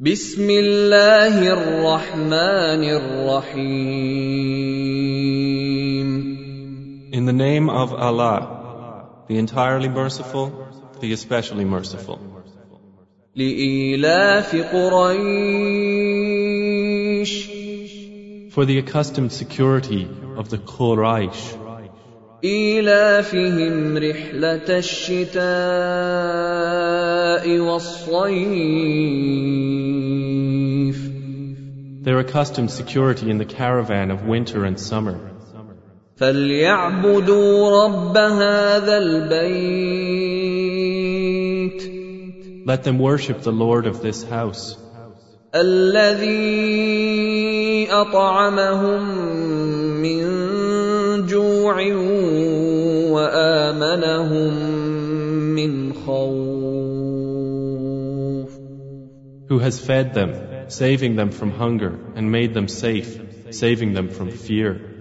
بسم الله الرحمن الرحيم In the name of Allah, the entirely merciful, the especially merciful. لإيلاف قريش For the accustomed security of the Quraysh, إيلافهم رحلة الشتاء والصيف their accustomed security in the caravan of winter and summer. فليعبدوا رب هذا البيت Let them worship the Lord of this house, الذي أطعمهم من جوع وآمنهم من خوف who has fed them, saving them from hunger, and made them safe, saving them from fear.